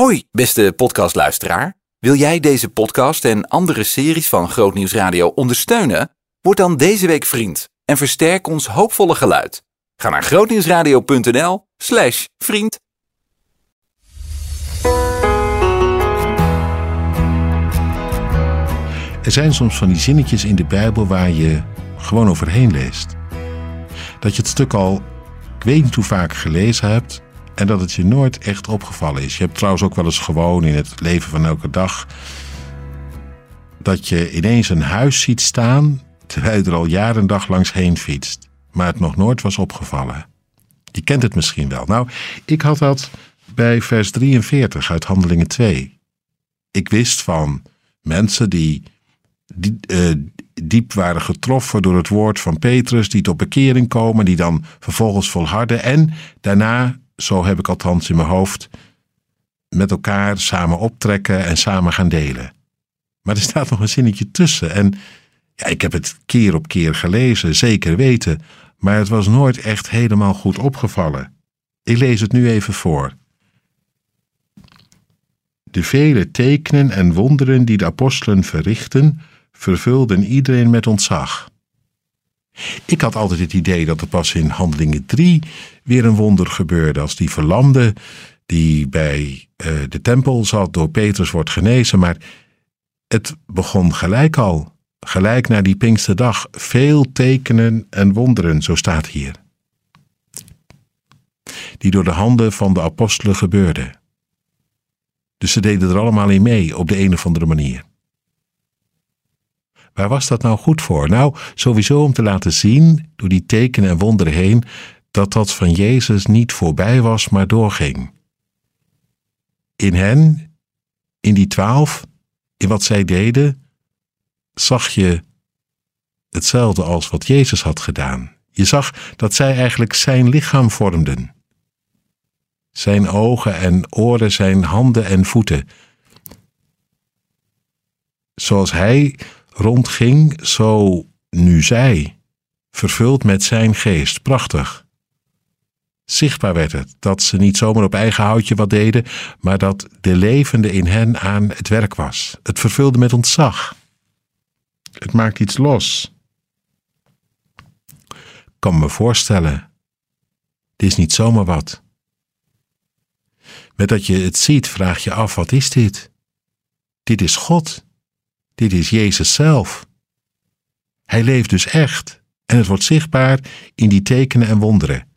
Hoi, beste podcastluisteraar. Wil jij deze podcast en andere series van Grootnieuws Radio ondersteunen? Word dan deze week vriend en versterk ons hoopvolle geluid. Ga naar grootnieuwsradio.nl slash vriend. Er zijn soms van die zinnetjes in de Bijbel waar je gewoon overheen leest. Dat je het stuk al, ik weet niet hoe vaak gelezen hebt en dat het je nooit echt opgevallen is. Je hebt trouwens ook wel eens gewoon in het leven van elke dag dat je ineens een huis ziet staan terwijl je er al jaren en dag langs heen fietst, maar het nog nooit was opgevallen. Je kent het misschien wel. Nou, ik had dat bij vers 43 uit Handelingen 2. Ik wist van mensen die die, eh, diep waren getroffen door het woord van Petrus, die tot bekering komen, die dan vervolgens volharden en daarna, zo heb ik althans in mijn hoofd, met elkaar samen optrekken en samen gaan delen. Maar er staat nog een zinnetje tussen en ja, ik heb het keer op keer gelezen, zeker weten, maar het was nooit echt helemaal goed opgevallen. Ik lees het nu even voor. De vele tekenen en wonderen die de apostelen verrichten, vervulden iedereen met ontzag. Ik had altijd het idee dat er pas in Handelingen 3 weer een wonder gebeurde als die verlamde die bij uh, de tempel zat door Petrus wordt genezen, maar het begon gelijk al, gelijk na die Pinksterdag, veel tekenen en wonderen, zo staat hier. Die door de handen van de apostelen gebeurden. Dus ze deden er allemaal in mee op de een of andere manier. Waar was dat nou goed voor? Nou, sowieso om te laten zien, door die tekenen en wonderen heen, dat dat van Jezus niet voorbij was, maar doorging. In hen, in die twaalf, in wat zij deden, zag je hetzelfde als wat Jezus had gedaan. Je zag dat zij eigenlijk zijn lichaam vormden. Zijn ogen en oren, zijn handen en voeten. Zoals hij rondging, zo nu zij, vervuld met zijn geest. Prachtig. Zichtbaar werd het dat ze niet zomaar op eigen houtje wat deden, maar dat de levende in hen aan het werk was. Het vervulde met ontzag. Het maakt iets los. Ik kan me voorstellen, dit is niet zomaar wat. Met dat je het ziet, vraag je af: wat is dit? Dit is God. Dit is Jezus zelf. Hij leeft dus echt en het wordt zichtbaar in die tekenen en wonderen.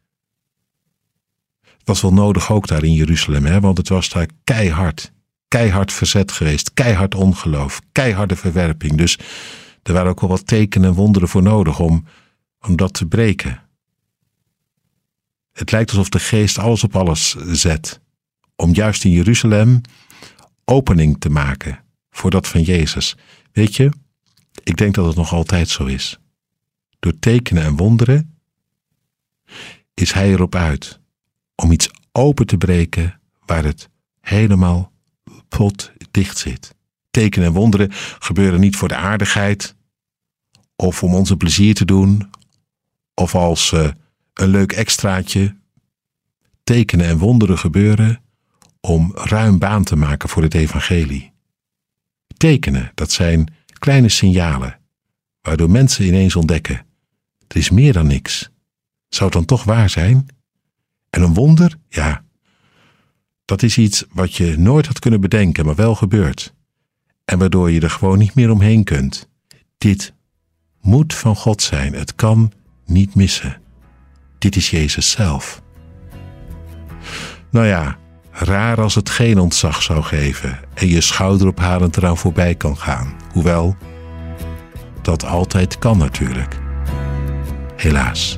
Het was wel nodig ook daar in Jeruzalem, hè? want het was daar keihard, keihard verzet geweest, keihard ongeloof, keiharde verwerping. Dus er waren ook wel wat tekenen en wonderen voor nodig om, om dat te breken. Het lijkt alsof de geest alles op alles zet, om juist in Jeruzalem opening te maken voor dat van Jezus. Weet je, ik denk dat het nog altijd zo is. Door tekenen en wonderen is Hij erop uit om iets open te breken waar het helemaal pot dicht zit. Tekenen en wonderen gebeuren niet voor de aardigheid of om onze plezier te doen of als uh, een leuk extraatje. Tekenen en wonderen gebeuren om ruim baan te maken voor het evangelie. Tekenen, dat zijn kleine signalen, waardoor mensen ineens ontdekken: er is meer dan niks. Zou het dan toch waar zijn? En een wonder, ja, dat is iets wat je nooit had kunnen bedenken, maar wel gebeurt. En waardoor je er gewoon niet meer omheen kunt. Dit moet van God zijn. Het kan niet missen. Dit is Jezus zelf. Nou ja, Raar als het geen ontzag zou geven en je schouderophalend eraan voorbij kan gaan. Hoewel, dat altijd kan natuurlijk. Helaas.